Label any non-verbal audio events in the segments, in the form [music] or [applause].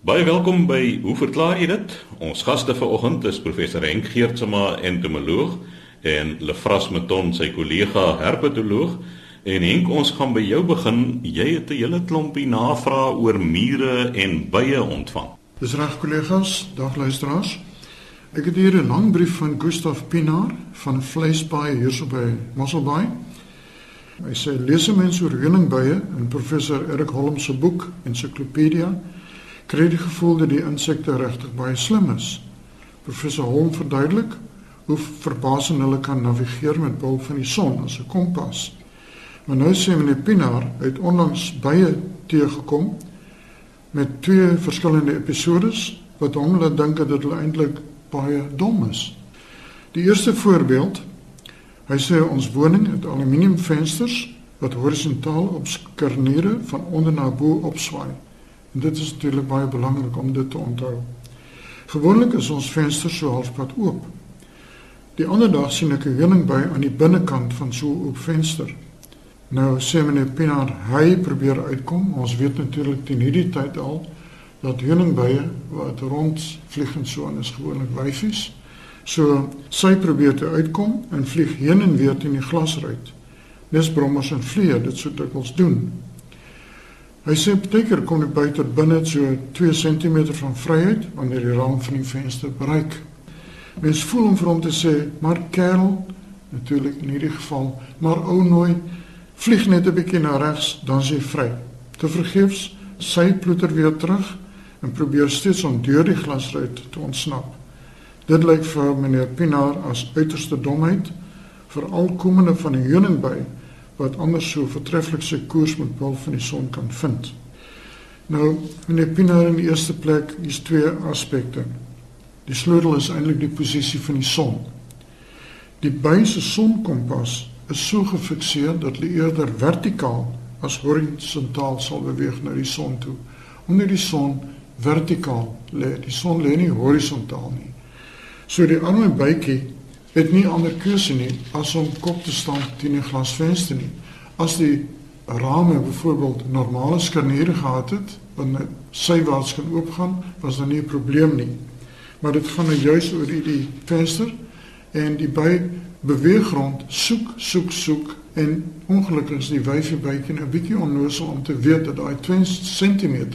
Baie welkom by Hoe verklaar jy dit? Ons gaste vanoggend is professor Henk Geertsma, entomoloog en Lefras Meton, sy kollega herpetoloog. En Henk, ons gaan by jou begin. Jy het 'n hele klompie navrae oor mure en bye ontvang. Dis reg kollegas, dag luisteraars. Ek het hier 'n lang brief van Gustaf Pinaar van Vleisbaai hierso by Mosselbaai. Hy sê lees 'n mens oor heuningbye in professor Erik Holm se boek Ensiklopedia kry die gevoel dat die insekte regtig baie slim is. Professor Holm verduidelik hoe verbasend hulle kan navigeer met behulp van die son as 'n kompas. Maar nou sê meneer Pinaar uit onlangs baie teëgekom met twee verskillende episodes wat hom laat dink dat hulle eintlik baie dom is. Die eerste voorbeeld, hy sê ons woning het aluminiumvensters wat horisontaal op skerniere van onder na bo opswaai. En dit is natuurlik baie belangrik om dit te onthou. Gewoonlik is ons venster so halfpad oop. Die ander dag sien ek 'n heuningby aan die binnekant van so 'n oop venster. Nou sê meneer Pinaar, hy probeer uitkom. Ons weet natuurlik teen hierdie tyd al dat heuningbye wat rond vlieg en so aan is gewoonlik wyfies. So sy probeer te uitkom en vlieg heen en weer teen die glasruit. Dis brommers en vliee, dit sou ons doen. Hy sê partykeer kom die buiter binne so 2 cm van vryheid wanneer die rand van die venster bereik. Mens voel hom vir hom te sê, "Maar kerel, natuurlik in hierdie geval, maar ou nooi, vlieg net 'n bietjie na regs, dan is jy vry." Te vergeefs, sy ploeter weer terug en probeer steeds om deur die glasruit te ontsnap. Dit lyk vir meneer Pinaar as uiterste domheid, veral komende van die heuningby wat anders so vertreffelik sy koers met behulp van die son kan vind. Nou, meneer Pinaar in die eerste plek is twee aspekte. Die sleutel is eintlik die posisie van die son. Die buise sonkompas is so gefikseer dat hy eerder vertikaal as horisontaal sal beweeg na die son toe. Onder die son vertikaal lê. Die son lê nie horisontaal nie. So die arme bytjie het nie ander keuse nie as om kop te staan teen 'n glasvenster nie. As die rame byvoorbeeld normale skerniere gehad het, dan sywaarts kan oopgaan, was daar nie 'n probleem nie. Maar dit gaan nou juis oor die, die venster en die by beweeg rond, soek, soek, soek en ongelukkig is die wyfie bytjie 'n nou bietjie onnoosel om te weet dat daai 2 cm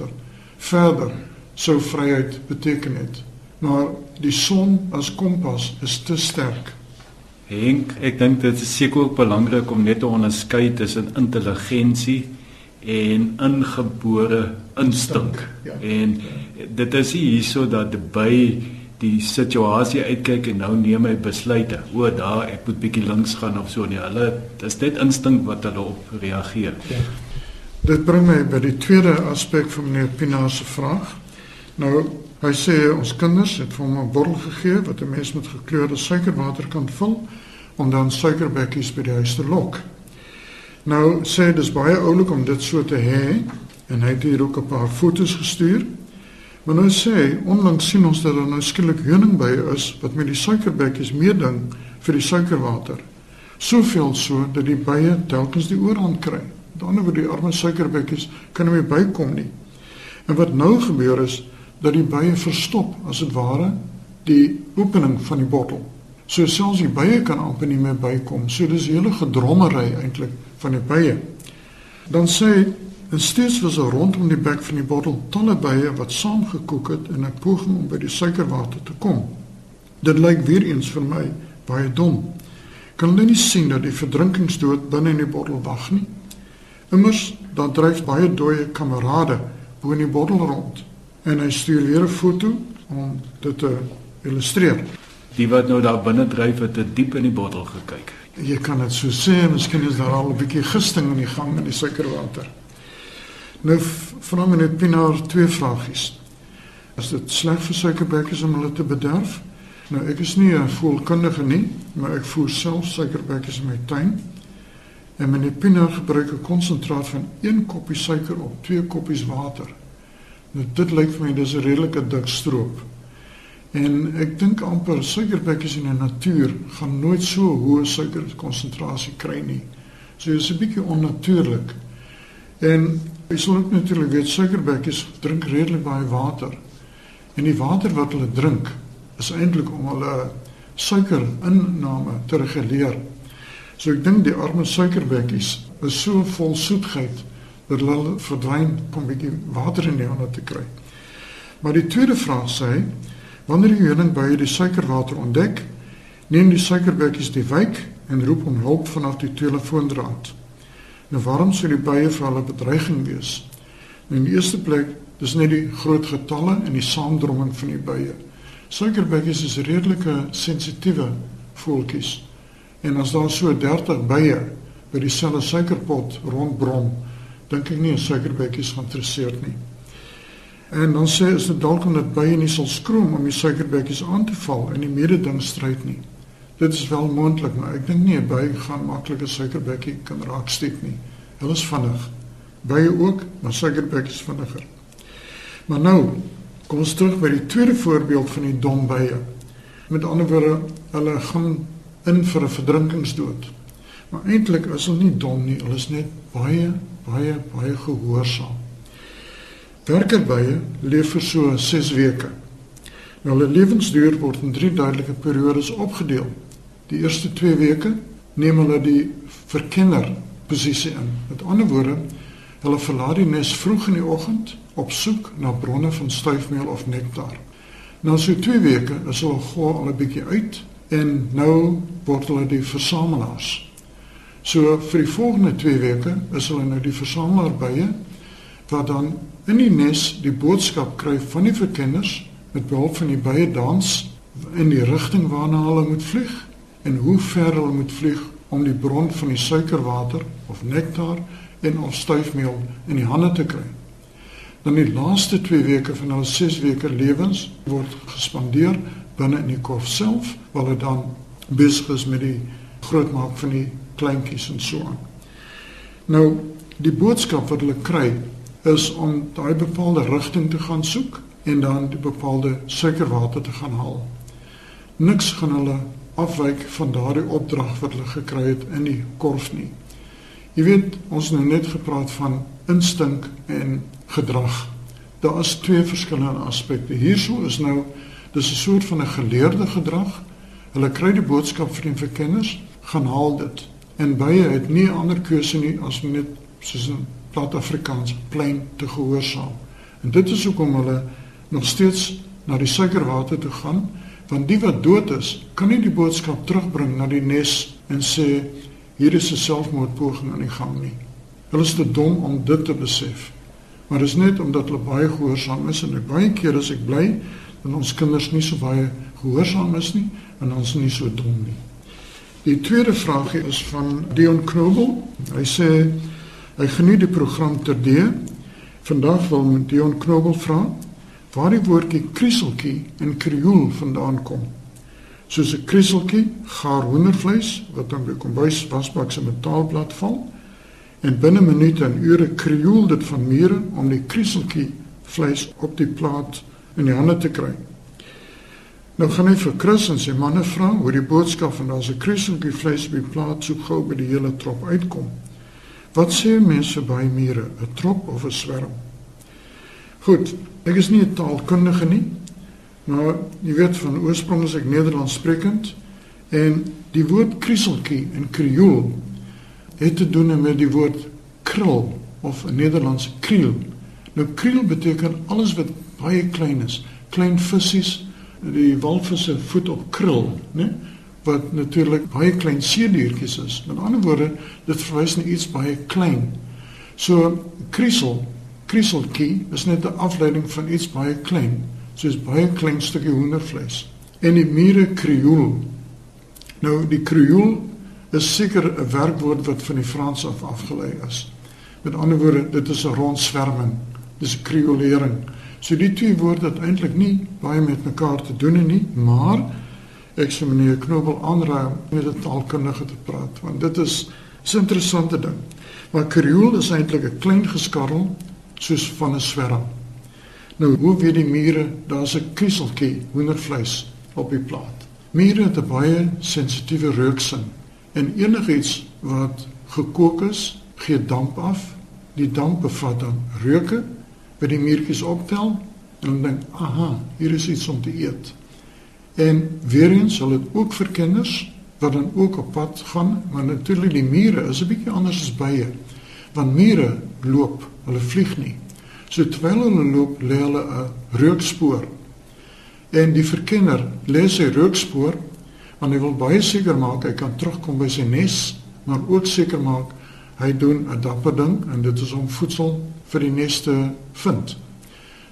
verder sou vryheid beteken het maar die son as kompas is te sterk. Henk, ek dink dit is seker ook belangrik om net te onderskei tussen intelligensie en ingebore instink. Ja. En dit is hierso dat by die situasie uitkyk en nou neem hy besluite. O, daar ek moet bietjie links gaan of so nie. Hulle dis net instink wat hulle op reageer. Ja. Dit bring my by die tweede aspek van meneer Pinaar se vraag. Nou Hy sê ons kinders het vir hom 'n bottel gegee wat 'n mens met gekleurde suikerwater kan vul om dan suikerbekkies by die huis te lok. Nou sê dis baie oulik om dit so te hê en hy het hier ook 'n paar foto's gestuur. Maar nou sê onlangs sien ons dat daar nou skielik heuningbye is wat met die suikerbekkies meeding vir die suikerwater. Soveel so dat die bye telkens die oorhand kry. Dan word die arme suikerbekkies kan nie bykom nie. En wat nou gebeur is dat die bye verstop as dit ware die opening van die bottel. So selfs die bye kan amper nie meer bykom. So dis hele gedrommery eintlik van die bye. Dan sê en steeds was er rondom die bek van die bottel talle bye wat saamgekook het in 'n poging om by die suikerwater te kom. Dit lyk weer eens vir my baie dom. Kan hulle nie sien dat die verdrinkingsdood binne in die bottel wag nie? Immers dan dryf baie dooie kamerade bo in die bottel rond en hy stuur weer 'n foto om dit te illustreer. Die wat nou daar binne dryf het, het diep in die bottel gekyk. Jy kan dit so sê, miskien is daar al 'n bietjie gisting in die gang in die suikerwater. Nou vra my net Pinaar twee vragies. Is dit sleg vir suikerbekkies om hulle te bederf? Nou ek is nie 'n voelkundige nie, maar ek voer self suikerbekkies in my tuin. En meneer Pinaar gebruik 'n konsentraat van 1 koppie suiker op 2 koppies water. Nou dit lyk vir my dis 'n redelike dik stroop. En ek dink amper suikerbekkies in die natuur gaan nooit so hoë suikerkonsentrasie kry nie. So dit is 'n bietjie onnatuurlik. En Jy sal ook natuurlik weet suikerbekkies drink redelik baie water. En die water wat hulle drink is eintlik om hulle suikerinname te reguleer. So ek dink die arme suikerbekkies is so vol soetheid dat hulle verdwyn om 'n bietjie water in die hande te kry. Maar die tweede vraag sê, wanneer die heuningbye die suikerwater ontdek, neem die suikerbekkies die wyk en roep om hulp vanaf die telefoondraad. Nou waarom sou die bye vir hulle bedreiging wees? Nou, in die eerste plek, dis net die groot getalle en die saamdromming van die bye. Suikerbekkies is redelike sensitiewe voeltjies. En as daar so 30 bye by dieselfde suikerpot rondbrom, dink ek nie 'n suikerbekkie is geïnteresseerd nie. En dan sê is dit dalk omdat bye nie sal skroom om die suikerbekkies aan te val en die mededing stryd nie. Dit is wel moontlik, maar ek dink nie 'n by gaan maklik 'n suikerbekkie kan raaksteek nie. Hulle is vinnig. Bye ook, maar suikerbekkies vinniger. Maar nou, kom ons terug by die tweede voorbeeld van die dom bye. Met ander woorde, hulle gaan in vir 'n verdrinkingsdood. Maar eintlik is hulle nie dom nie, hulle is net baie baie baie gehoorsaam. Werkerbye leef vir so 6 weke. Nou hulle lewensduur word in drie duidelike periodes opgedeel. Die eerste 2 weke neem hulle die verkenner posisie in. Met ander woorde, hulle verlaat die nes vroeg in die oggend op soek na bronne van stuifmeel of nektar. Na so 2 weke is hulle gou al 'n bietjie uit en nou word hulle die versamelaars. So vir die volgende 2 weke is hulle nou die versamelaar bye wat dan in die nes die boodskap kry van die verkenners met behulp van die bye dans in die rigting waarna hulle moet vlieg en hoe ver hulle moet vlieg om die bron van die suikerwater of nektar en of stuifmeel in die hande te kry. Dan die laaste 2 weke van hulle 6 weke lewens word gespandeer binne in die korf self waar hulle dan besig is met die grootmaak van die kleintjies en so aan. Nou die boodskap wat hulle kry is om daai bepaalde rigting te gaan soek en dan die bepaalde suikerwater te gaan haal. Niks gaan hulle afwyk van daardie opdrag wat hulle gekry het in die korf nie. Jy weet, ons het nou net gepraat van instink en gedrag. Daar is twee verskillende aspekte. Hierso is nou dis 'n soort van 'n geleerde gedrag. Hulle kry die boodskap van die verkenners, gaan haal dit. En baie het nie ander keuse nie as net soos 'n plat Afrikaans plain te gehoorsaam. En dit is hoekom hulle nog steeds na die suikerwater toe gaan, want die wat dood is, kan nie die boodskap terugbring na die nes en sê hier is 'n selfmoordpoging aan die gang nie. Hulle is te dom om dit te besef. Maar dit is net omdat hulle baie gehoorsaam is en ek baie keer as ek bly dat ons kinders nie so baie gehoorsaam is nie en ons nie so dom nie. Die tweede vraagie is van Dion Knobel. Hy sê Hy geniet die program terdee. Vandag wil met Dion Knobel vra waar die woordjie krieseltjie in Kreool vandaan kom. Soos 'n krieseltjie gaar hoendervleis wat dan by kombuis wasbak se metaalblad val en binne minute en ure kreool dit van mure om die krieseltjie vleis op die plaat in die hande te kry. Nou gaan hy vir Chris en sy manne vra hoe die boodskap van daardie krieseltjie vleis op die plaat so gou by die hele trop uitkom. Wat sê mense by mure, 'n trop of 'n swerm? Goed, ek is nie 'n taalkundige nie, maar jy weet van oorsprong is ek Nederlands sprekend en die woord krieseltjie in Kreool het te doen met die woord krul of in Nederlands kriel. Nou kriel beteken alles wat baie klein is, klein visse, die walvisse voet op krul, né? wat natuurlik baie klein seediertjies is. Met ander woorde, dit verwys na iets baie klein. So kriesel, krieseltjie is net 'n afleiding van iets baie klein, soos baie klein stukkie hoendervleis. En die mure kriool. Nou die kriool is seker 'n werkwoord wat van die Frans af afgelei is. Met ander woorde, dit is 'n rondswerming. Dis 'n kriolering. So die twee woorde het eintlik nie baie met mekaar te doen nie, maar ek sê meneer Knobel aanraai om met 'n taalkundige te praat want dit is 'n interessante ding. Maar Kreool is eintlik 'n klein geskarrel soos van 'n swerm. Nou hoe weet die mure daar's 'n krieseltjie hoendervleis op die plaat. Mure het 'n baie sensitiewe reuksin en enigiets wat gekook is, gee damp af die damp bevat dan reuke by die muurtjies optel en dan dink, "Aha, hier is iets om te eet." En weer eens sal dit ook vir kinders wat dan ook op pad gaan, maar natuurlik die mure is 'n bietjie anders as bye. Want mure loop, hulle vlieg nie. So terwyl hulle loop, lê hulle 'n rookspoor. En die verkenner lê sy rookspoor want hy wil baie seker maak hy kan terugkom by sy nes, maar ook seker maak hy doen 'n dapper ding en dit is om voedsel vir die nes te vind.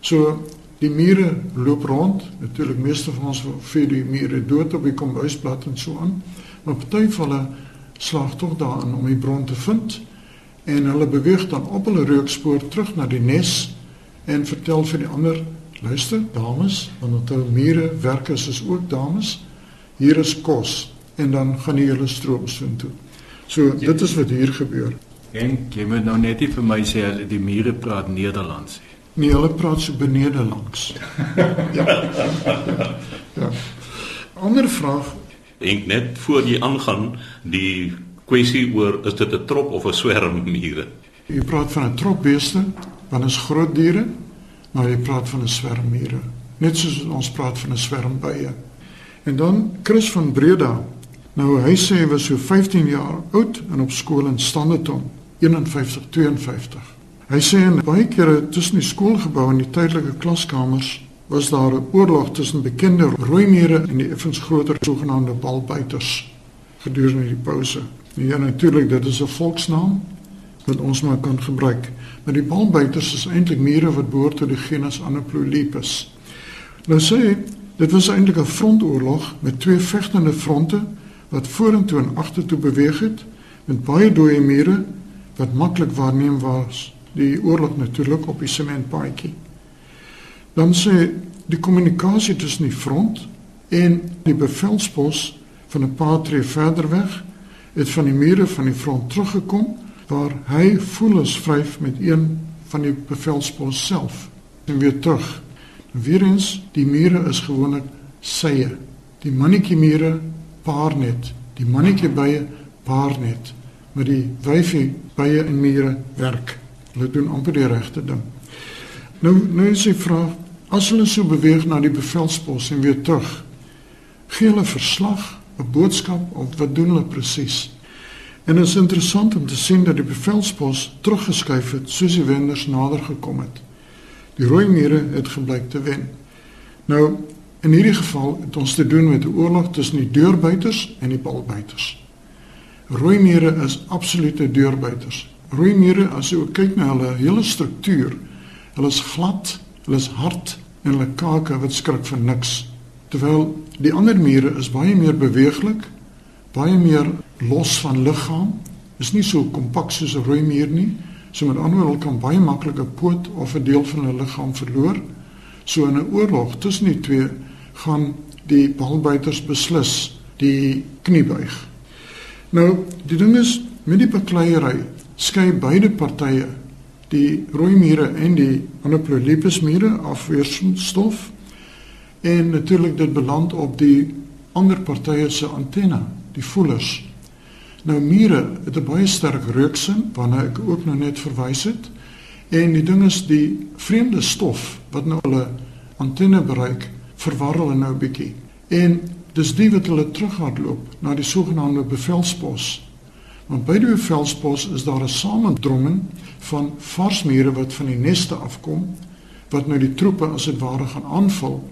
So die mure loop rond, natuurlik meeste van ons vir die mure dood op die kombuisblad en so aan. Maar party van hulle slaag tog daarin om die bron te vind en hulle beweeg dan op hulle rookspoor terug na die nes en vertel vir die ander luister dames want hulle mure werkers is ook dames hier is kos en dan gaan die hele stroom soontoe. So dit is wat hier gebeur. En jy moet nou net nie vir my sê hulle die mure praat Nederlands nie. Nee, hulle praat so benede langs. ja. ja. Ander vraag. Ek net voor jy aangaan die kwessie oor is dit 'n trop of 'n swerm mure? Jy praat van 'n trop beeste, want is groot diere, maar jy praat van 'n swerm mure. Net soos ons praat van 'n swerm bye. En dan Chris van Breda. Nou hy sê hy was so 15 jaar oud en op skool in Standerton 51 52. Hy sê en baie kere tussen die skoolgebou en die tydelike klaskamers was daar 'n oorlog tussen bekende rooi mure en die effens groter sogenaamde balbuiters gedurende die pouse. Nou ja natuurlik dit is 'n volksnaam wat ons maar kan gebruik. Maar die balbuiters is eintlik mure wat behoort tot die genus Anoplolepis. Nou sê dit was eintlik 'n frontoorlog met twee vegtende fronte wat vorentoe en agtertoe beweeg het met baie dooie mure wat maklik waarneem was die oorlog natuurlik op die sementpaadjie. Dan sê die kommunikasie tussen die front en die bevelspos van 'n paar tree verder weg het van die mure van die front teruggekom waar hy voelens vryf met een van die bevelspos self en weer terug. Weer eens die mure is gewoonlik sye. Die mannetjie mure paar net, die mannetjie bye paar net, maar die wyfie bye en mure werk. Hulle doen amper die regte ding. Nou nou is die vraag as hulle so beweeg na die bevelspos en weer terug, gee hulle verslag, 'n boodskap of wat doen hulle presies? En dit is interessant om te sien dat die bevelspos teruggeskuif het soos die wenders nader gekom het. Die rooi mure het gebleik te wen. Nou in hierdie geval het ons te doen met 'n oorlog tussen die deurbuiters en die balbuiters. Rooi mure is absolute deurbuiters rooi mure as jy kyk na hulle hele struktuur, hulle is glad, hulle is hard en hulle kake wat skrik vir niks. Terwyl die ander mure is baie meer beweeglik, baie meer los van liggaam, is nie so kompak soos 'n rooi muur nie. So met ander woorde kan baie maklik 'n poot of 'n deel van 'n liggaam verloor. So in 'n oorlog tussen die twee gaan die balbuiters beslis die knie buig. Nou, die ding is met die bekleierery skei beide partye die rooi mure en die anoplolepis mure afweerstof en natuurlik dit beland op die ander partye se antenne, die voelers. Nou mure het 'n baie sterk reuksin waarna ek ook nou net verwys het en die ding is die vreemde stof wat nou hulle antenne bereik verwar hulle nou 'n bietjie. En dis die wat hulle terughardloop na die sogenaamde bevelspos. Want by die velspos is daar 'n samendromming van varsmure wat van die neste afkom wat nou die troepe as dit ware gaan aanval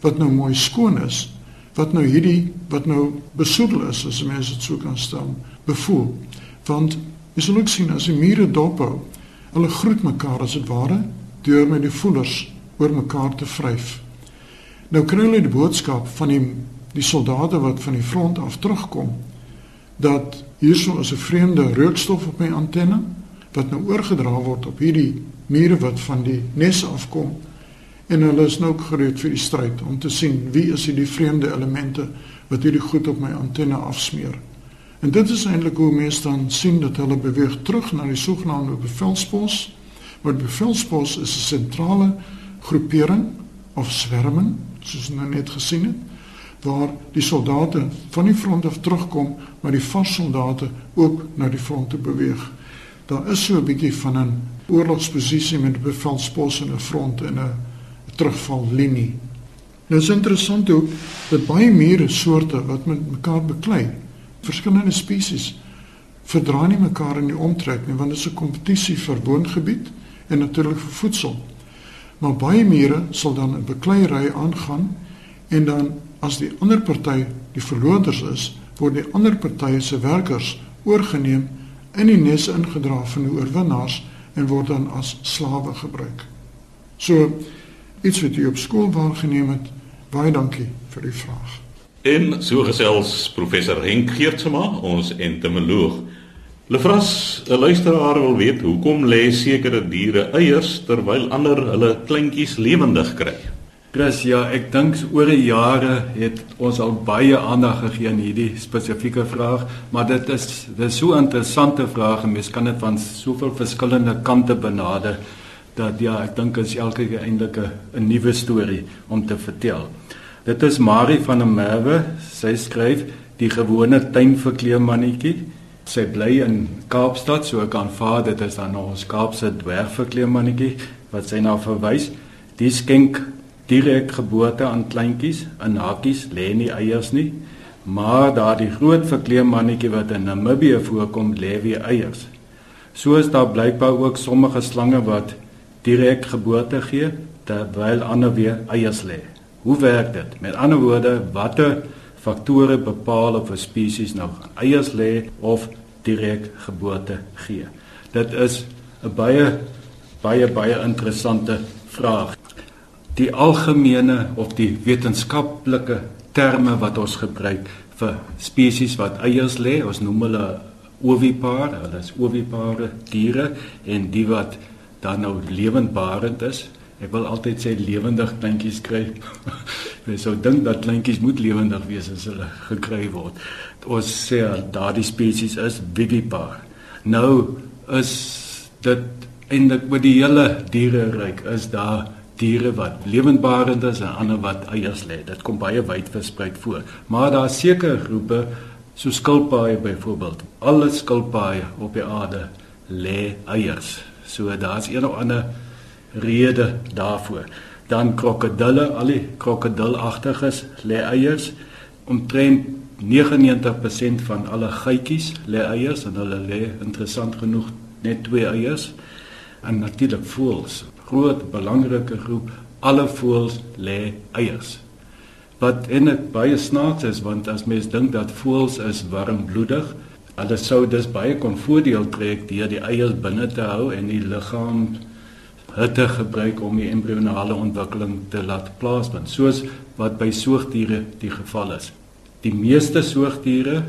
wat nou mooi skoon is wat nou hierdie wat nou besoedel is as mense dit sou kan stel bevoel. Want jy sal ook sien as die mure dophou hulle groet mekaar as dit ware deur met die voelers oor mekaar te vryf nou kry hulle die boodskap van die die soldate wat van die front af terugkom dat hierso is 'n vreemde reukstof op my antenne wat nou oorgedra word op hierdie mure wat van die nes afkom en hulle is nou ook gereed vir die stryd om te sien wie is hierdie vreemde elemente wat hierdie goed op my antenne afsmeer. En dit is eintlik hoe mense dan sien dat hulle beweeg terug na die sogenaamde bevelspos. Maar bevelspos is 'n sentrale groepering of swerming, soos nou net gesien het waar die soldate van die front af terugkom, maar die varssoldate ook na die front toe beweeg. daar is so 'n bietjie van 'n oorlogsposisie met 'n bevelspos en 'n front en 'n terugval linie. Nou is interessant hoe dat baie mure soorte wat met mekaar beklei, verskillende spesies verdra nie mekaar in die omtrek nie want dit is 'n kompetisie vir woongebied en natuurlik vir voedsel. Maar baie mure sal dan 'n bekleierery aangaan en dan as die ander party die verloders is, word die ander party se werkers oorgeneem in die nes ingedra van die oorwinnaars en word dan as slawe gebruik. So iets wat jy op skool waargeneem het. Baie dankie vir die vraag. En so gesels professor Henk Geertsma, ons entomoloog. Lefras, 'n luisteraar wil weet hoekom lê sekere diere eiers terwyl ander hulle kleintjies lewendig kry. Chris, ja, ek dink oor die jare het ons al baie aandag gegee aan hierdie spesifieke vraag, maar dit is dit is so 'n interessante vraag en mens kan dit van soveel verskillende kante benader dat ja, ek dink is elke keer eintlik 'n nuwe storie om te vertel. Dit is Marie van der Merwe. Sy skryf die gewone tuinverkleemannetjie. Sy bly in Kaapstad, so ek aanvaar dit is dan ons Kaapse dwergverkleemannetjie wat sy na verwys. Die skenk direk geboorte aan kleintjies in hakies, lê nie eiers nie. Maar daardie groot verkleemmannetjie wat in Namibië voorkom, lê weer eiers. So is daar blykbaar ook sommige slange wat direk geboorte gee terwyl ander weer eiers lê. Hoe werk dit? Met ander woorde, watter faktore bepaal of 'n spesies nou eiers lê of direk geboorte gee? Dit is 'n baie baie baie interessante vraag. Die algemene of die wetenskaplike terme wat ons gebruik vir spesies wat eiers lê, ons noem hulle ovipare, hulle is ovipare diere en die wat dan nou lewendbarend is, Ek wil altyd sê lewendig kleintjies kry. [laughs] Jy sou dink dat kleintjies moet lewendig wees as hulle gekry word. Ons sê daardie spesies is vivipar. Nou is dit eintlik met die hele diereryk is daar diere wat lewendbarend is en ander wat eiers lê. Dit kom baie wyd versprei voor. Maar daar is sekere groepe so skilpaaie byvoorbeeld. Alle skilpaaie op die aarde lê eiers. So daar's een of ander rede daarvoor. Dan krokodille, al die krokodilagtiges lê eiers. Omtrent 99% van alle geitjies lê eiers en hulle lê interessant genoeg net twee eiers. En natuurlik voëls, groot belangrike groep, alle voëls lê eiers. Wat en dit baie snaaks is want as mens dink dat voëls is warmbloedig, hulle sou dus baie kon voordeel trek deur die eiers binne te hou en die liggaam hitte gebruik om die embrionale ontwikkeling te laat plaasvind, soos wat by soogdiere die geval is. Die meeste soogdiere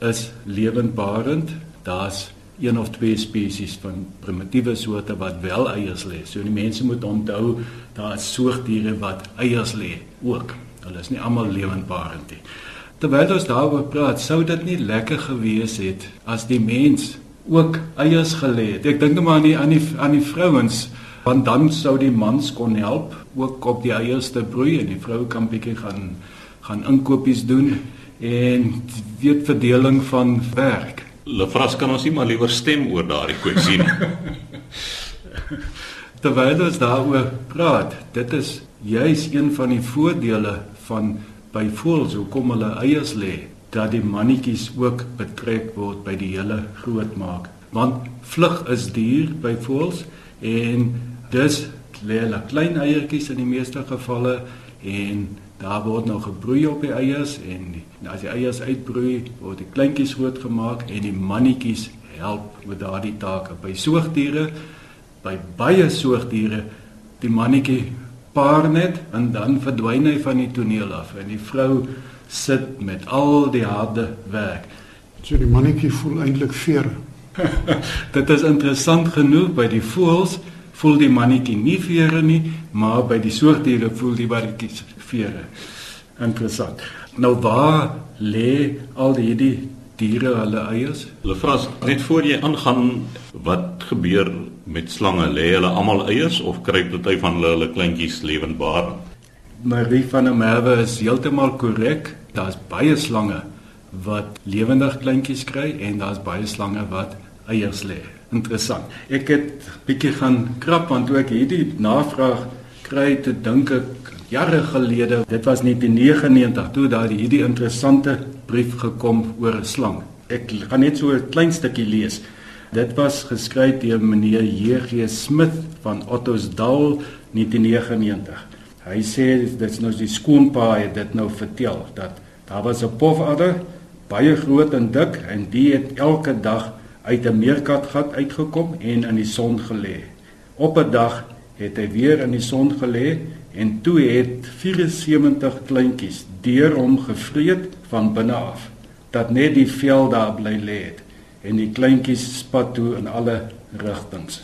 is lewendbarend. Daar's een of twee spesies van primitiewe soorte wat wel eiers lê. So die mense moet onthou daar is soogdiere wat eiers lê ook. Hulle is nie almal lewendbarend nie. Terwyl ons daaroor praat, sou dit nie lekker gewees het as die mens ook eiers gelê het. Ek dink net maar aan die aan die aan die vrouens want dan sou die mans kon help ook op die eiers te broei en die vrou kan bietjie gaan gaan inkopies doen en weet verdeling van werk. Lefras kan ons nie maar liewer stem oor daardie kwessie nie. [laughs] Terwyl ons daaroor praat, dit is juis een van die voordele van by voëls hoekom hulle eiers lê dat die mannetjies ook betrek word by die hele grootmaak want vlug is duur by voëls en Dus lê hulle klein eiertjies in die meeste gevalle en daar word nou gebroei op die eiers en die, as die eiers uitbroei word die kleintjies grootgemaak en die mannetjies help met daardie take. By soogdiere by baie soogdiere die mannetjie paar net en dan verdwyn hy van die toneel af en die vrou sit met al die harde werk. So die mannetjie voel eintlik veer. [laughs] Dit is interessant genoeg by die voëls voel die mannetjie nie vere nie, maar by die soogdiere voel die barretjies vere. Interessant. Nou waar lê al hierdie diere hulle eiers? Hulle vra net voor jy aangaan, wat gebeur met slange? Lê hulle almal eiers of kruip party van hulle hulle kleintjies lewendbaar? Marie van der Merwe is heeltemal korrek. Daar's baie slange wat lewendig kleintjies kry en daar's baie slange wat eiers lê. Interessant. Ek het bietjie gaan krap want ek hierdie navraag kry te dink ek jare gelede, dit was 1999 toe daar hierdie interessante brief gekom oor 'n slang. Ek gaan net so 'n klein stukkie lees. Dit was geskryf deur meneer J.G. Smith van Ottosdal 1999. Hy sê dit's nou die skoonpa het dit nou vertel dat daar was 'n pofadder baie groot en dik en die het elke dag uit 'n meerkatgat uitgekom en in die son gelê. Op 'n dag het hy weer in die son gelê en toe het 74 kleintjies deur hom gevreet van binne af dat net die vel daar bly lê het en die kleintjies spat toe in alle rigtings.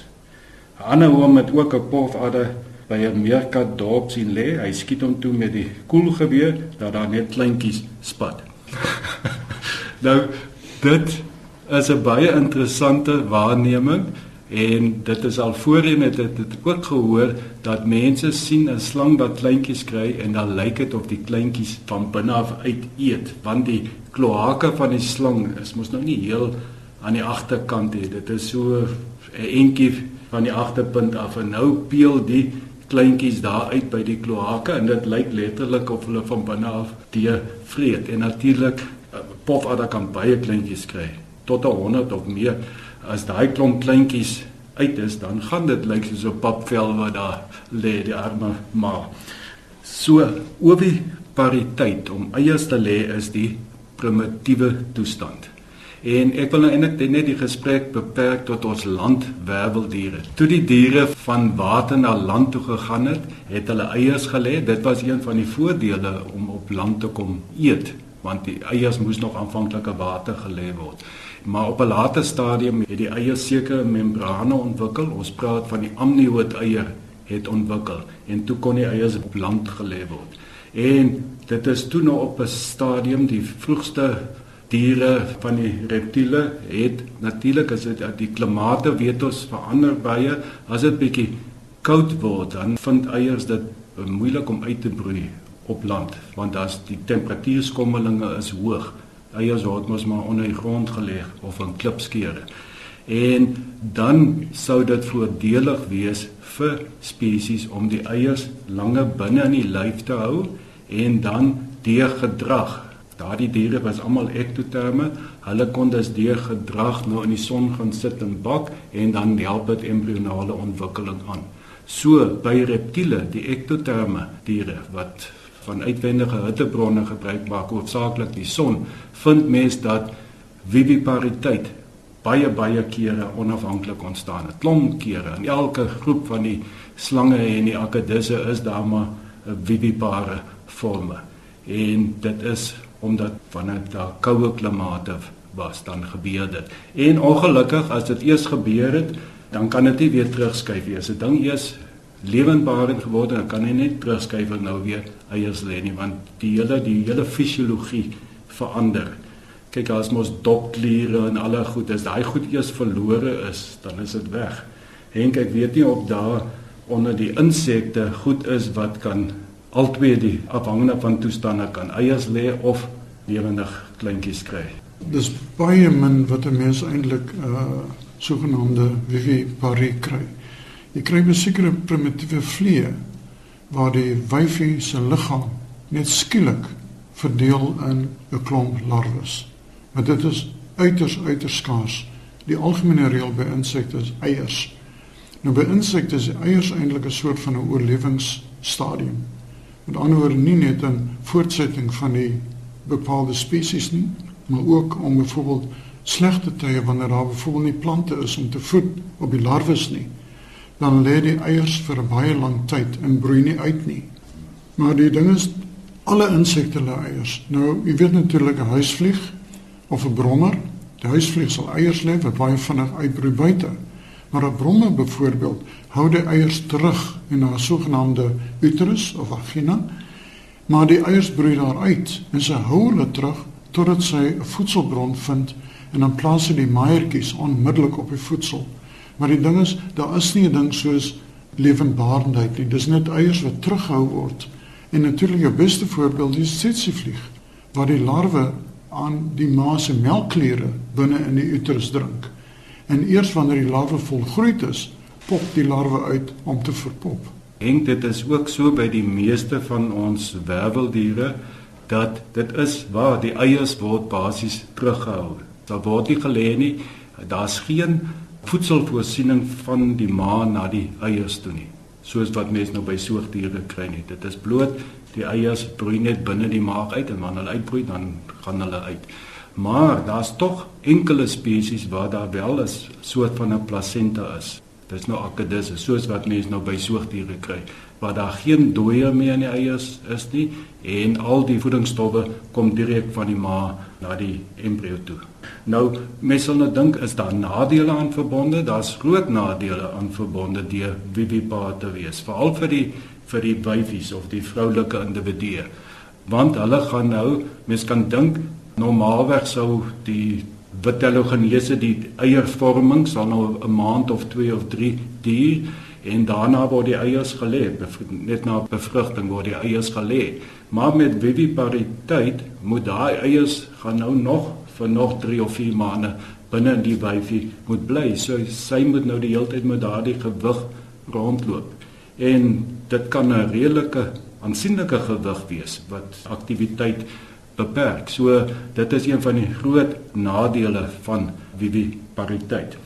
'n Ander oom met ook 'n pofadder by 'n meerkat dorp sien lê. Hy skiet hom toe met die koelgeweer dat daar net kleintjies spat. [laughs] [laughs] nou dit is 'n baie interessante waarneming en dit is al voorheen het dit het ook gehoor dat mense sien 'n slang wat kleintjies kry en dan lyk dit of die kleintjies van binne af uit eet want die kloake van die slang is mos nou nie heel aan die agterkant hê. Dit is so 'n entjie van die agterpunt af en nou peel die kleintjies daar uit by die kloake en dit lyk letterlik of hulle van binne af die vreet. En natuurlik eh, pofadder kan baie kleintjies kry tot 100 of meer. As daai klomp kleintjies uit is, dan gaan dit lyk soos 'n papvel wat daar lê die arme ma. So ovipariteit om eiers te lê is die primitiewe toestand. En ek wil nou eintlik net die gesprek beperk tot ons landwerweldiere. Toe die diere van water na land toe gegaan het, het hulle eiers gelê. Dit was een van die voordele om op land te kom eet, want die eiers moes nog aanvanklike water gelê word. Maar op 'n later stadium het die eiers sekere membrane ontwikkel. Ons praat van die amnioot eier het ontwikkel en toe kon die eiers op land gelê word. En dit is toe nou op 'n stadium die vroegste diere van die reptiele het natuurlik as dit die klimate weet ons verander baie as dit bietjie koud word dan vind eiers dit moeilik om uit te broei op land want as die temperatuurskommelinge is hoog eiers word mos maar onder die grond gelê of in klipskeure en dan sou dit voordelig wees vir spesies om die eiers langer binne in die lyf te hou en dan die gedrag Daardie diere was almal ektoterme. Hulle kon dus deur gedrag nou in die son gaan sit en bak en dan help dit embrionale ontwikkeling aan. So by reptiele, die ektoterme diere wat van uitwendige hittebronne gebruik maak, hoofsaaklik die son, vind mens dat vivipariteit baie baie kere onafhanklik ontstaan het. Klomp kere in elke groep van die slange en die akedisse is daar maar 'n vivipare forme. En dit is omdat wanneer daar koue klimate was dan gebeur dit. En ongelukkig as dit eers gebeur het, dan kan dit nie weer terugskuif nie. As 'n ding eers lewendbaar geword dan kan hy net terugskuif en nou weer eiers lê nie want die hele die hele fisiologie verander. Kyk as mos dokkliere en alle goed is daai goed eers verlore is, dan is dit weg. Henk ek weet nie of daar onder die insekte goed is wat kan albei die afhangende van toestande kan eiers lê of lewendig kleintjies kry. Dis baie min wat 'n mens eintlik uh, sogenaamde viviparie kry. Jy kry 'n sekere primitiewe vliee waar die wyfie se liggaam net skielik verdeel in 'n klomp larwes. Maar dit is uiters uiters skaars. Die algemene reël by insekte is eiers. Nou by insekte is eiers eintlik 'n soort van 'n oorlewingsstadium. Met ander woorde nie net 'n voortsetting van die bepaalde spesies nie, maar ook om byvoorbeeld slegte tye wanneer daar byvoorbeeld nie plante is om te voed op die larwes nie, dan lê die eiers vir baie lang tyd en broei nie uit nie. Maar die ding is alle insekte lê eiers. Nou, jy weet natuurlik 'n huisvlieg of 'n brommer, die huisvlieg sal eiers lê wat baie vinnig uitbroei buite. Maar 'n brommer byvoorbeeld hou die eiers terug in 'n sogenaamde uterus of vagina. Maar die eiers broei daar uit en sy hou hulle terug totdat sy 'n voedselbron vind en dan plaas sy die meiertjies onmiddellik op die voedsel. Maar die ding is, daar is nie 'n ding soos lewendbaarheid nie. Dis net eiers wat terughou word. En natuurlik jou beste voorbeeld is tsetseflieg waar die larwe aan die ma se melkkliere binne in die uterus drink. en eers wanneer die larwe volgroei is, pop die larwe uit om te verpop. En dit is ook so by die meeste van ons werveldiere dat dit is waar die eiers word basies teruggehou. Daar word nie gelê nie. Daar's geen voedselvoorsiening van die ma na die eiers toe nie. Soos wat mense nou by soogdiere kry nie. Dit is bloot die eiers broei net binne die maag uit en wanneer hulle uitbroei dan gaan hulle uit. Maar daar's tog enkele spesies waar daar wel 'n soort van 'n plasenta is. Dis nou akedisse, soos wat mense nou by soogdiere kry, waar daar geen dooier meer in die eiers is nie en al die voedingsstowwe kom direk van die ma na die embrio toe. Nou mense sal nou dink is daar nadele aan verbonde? Daar's groot nadele aan verbonde deur vivipar te wees, veral vir die vir die wyfies of die vroulike individue. Want hulle gaan nou, mense kan dink normaalweg sou die wit halogenese die eiervorming sal nou 'n maand of 2 of 3 duur en daarna word die eiers gelê net na bevrugting word die eiers gelê maar met vivipariteit moet daai eiers gaan nou nog vir nog 3 of 4 maande binne in die wyfie moet bly so sy moet nou die hele tyd met daardie gewig rondloop en dit kan 'n redelike aansienlike gewig wees wat aktiwiteit beperk. So dit is een van die groot nadele van vivipariteit.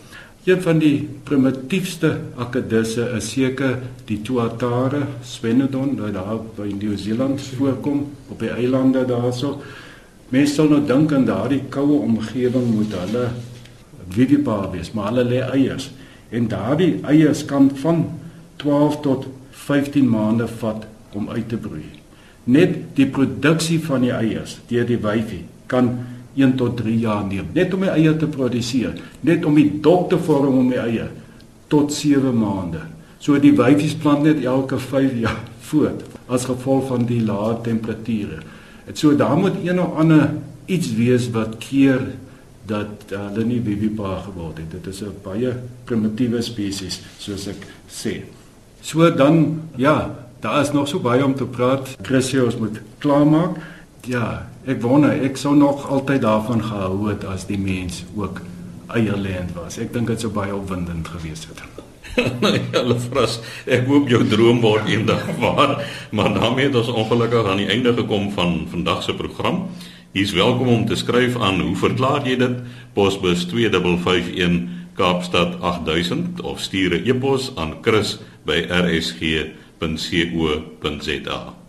Een van die primitiefste akedisse is seker die tuatara svenodon wat daar by Nieu-Seeland voorkom op die eilande daarso. Mense sal nou dink aan daardie koue omgewing moet hulle vivipar wees, maar hulle lê eiers en daardie eiers kan van 12 tot 15 maande vat om uit te broei net die produksie van die eiers deur die wyfie kan 1 tot 3 jaar neem. Net om die eier te produseer. Net om die dop te vorm om die eier tot 7 maande. So die wyfies plant net elke 5 jaar [laughs] voort as gevolg van die lae temperature. Dit so daar moet een of ander iets wees wat keer dat uh, hulle nie vivipar geword het. Dit is 'n baie primitiewe spesies soos ek sê. So dan ja Daar is nog so baie om te praat. Chrissy, ons moet klaarmaak. Ja, ek wonder, ek sou nog altyd daarvan gehou het as die mens ook eierland was. Ek dink dit sou baie opwindend gewees het. nou ja, Lefras, ek hoop jou droom word eendag waar. Maar daarmee het ons ongelukkig aan die einde gekom van vandag se program. Jy is welkom om te skryf aan hoe verklaar jy dit? Posbus 2551 Kaapstad 8000 of stuur 'n e-pos aan chris@rsg.co.za